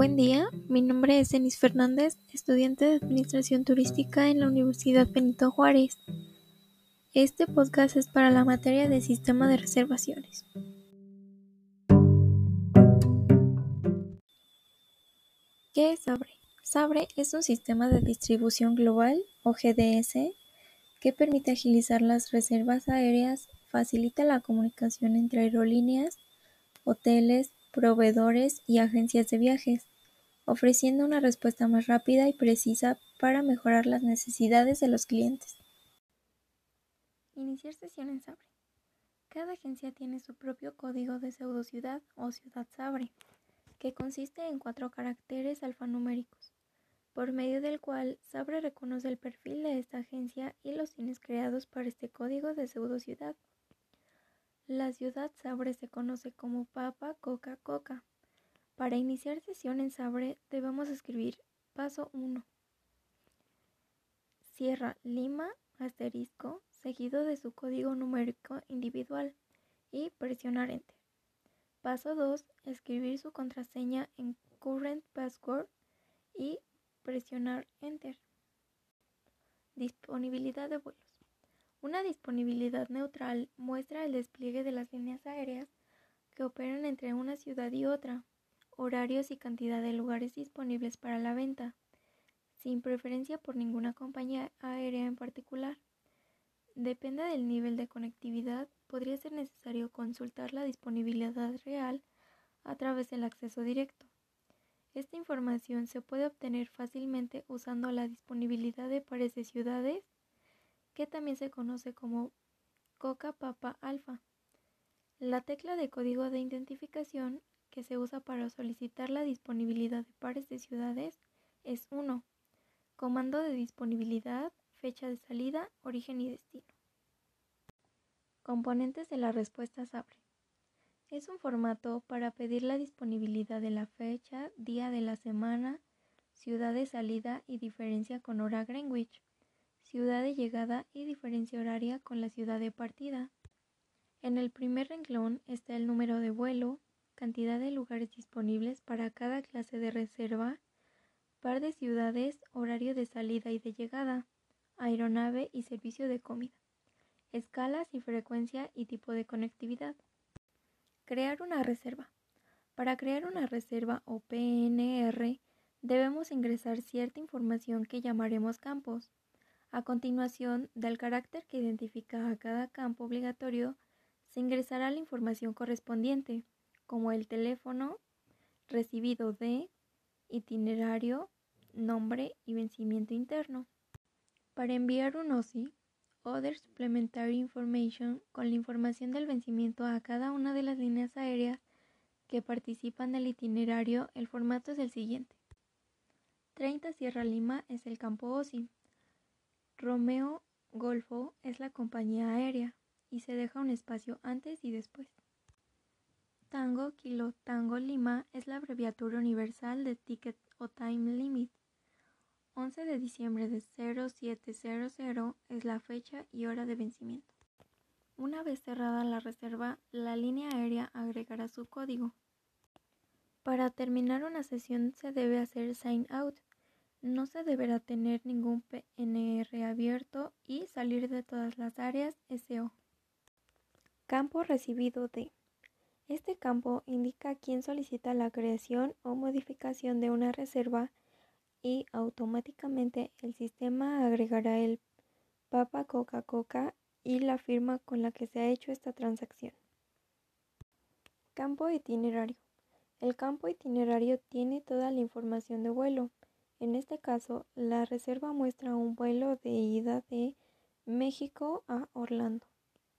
Buen día, mi nombre es Denis Fernández, estudiante de Administración Turística en la Universidad Benito Juárez. Este podcast es para la materia de Sistema de Reservaciones. ¿Qué es SABRE? SABRE es un sistema de distribución global o GDS que permite agilizar las reservas aéreas, facilita la comunicación entre aerolíneas, hoteles, proveedores y agencias de viajes, ofreciendo una respuesta más rápida y precisa para mejorar las necesidades de los clientes. Iniciar sesión en Sabre. Cada agencia tiene su propio código de pseudo ciudad o ciudad Sabre, que consiste en cuatro caracteres alfanuméricos, por medio del cual Sabre reconoce el perfil de esta agencia y los fines creados para este código de pseudo ciudad. La ciudad Sabre se conoce como Papa Coca Coca. Para iniciar sesión en Sabre debemos escribir paso 1. Cierra Lima asterisco seguido de su código numérico individual y presionar Enter. Paso 2. Escribir su contraseña en Current Password y presionar Enter. Disponibilidad de vuelos. Una disponibilidad neutral muestra el despliegue de las líneas aéreas que operan entre una ciudad y otra, horarios y cantidad de lugares disponibles para la venta, sin preferencia por ninguna compañía aérea en particular. Depende del nivel de conectividad, podría ser necesario consultar la disponibilidad real a través del acceso directo. Esta información se puede obtener fácilmente usando la disponibilidad de pares de ciudades que también se conoce como Coca Papa Alpha. La tecla de código de identificación que se usa para solicitar la disponibilidad de pares de ciudades es 1. Comando de disponibilidad, fecha de salida, origen y destino. Componentes de la respuesta SABRE. Es un formato para pedir la disponibilidad de la fecha, día de la semana, ciudad de salida y diferencia con hora Greenwich ciudad de llegada y diferencia horaria con la ciudad de partida. En el primer renglón está el número cantidad de lugares disponibles para cada clase de reserva, par de ciudades, horario de salida y de llegada, aeronave y servicio de comida, escalas y frecuencia y tipo de conectividad. Crear una reserva. Para crear una reserva o PNR debemos ingresar cierta información que llamaremos campos. A continuación, del carácter que identifica a cada campo obligatorio, se ingresará la información correspondiente, como el teléfono, recibido de, itinerario, nombre y vencimiento interno. Para enviar un OSI, Other Supplementary Information, con la información del vencimiento a cada una de las líneas aéreas que participan del itinerario, el formato es el siguiente. 30 Sierra Lima es el campo OSI. Romeo Golfo es la compañía aérea y se deja un espacio antes y después. Tango Kilo Tango Lima es la abreviatura universal de Ticket o Time Limit. 11 de diciembre de 0700 es la fecha y hora de vencimiento. Una vez cerrada la reserva, la línea aérea agregará su código. Para terminar una sesión se debe hacer sign out no se deberá tener ningún PNR abierto y salir de todas las áreas SO. Campo recibido de. Este campo indica quién solicita la creación o modificación de una reserva y automáticamente el sistema agregará el Papa Coca Coca y la firma con la que se ha hecho esta transacción. Campo itinerario. El campo itinerario tiene toda la información de vuelo en este caso, la reserva muestra un vuelo de ida de México a Orlando.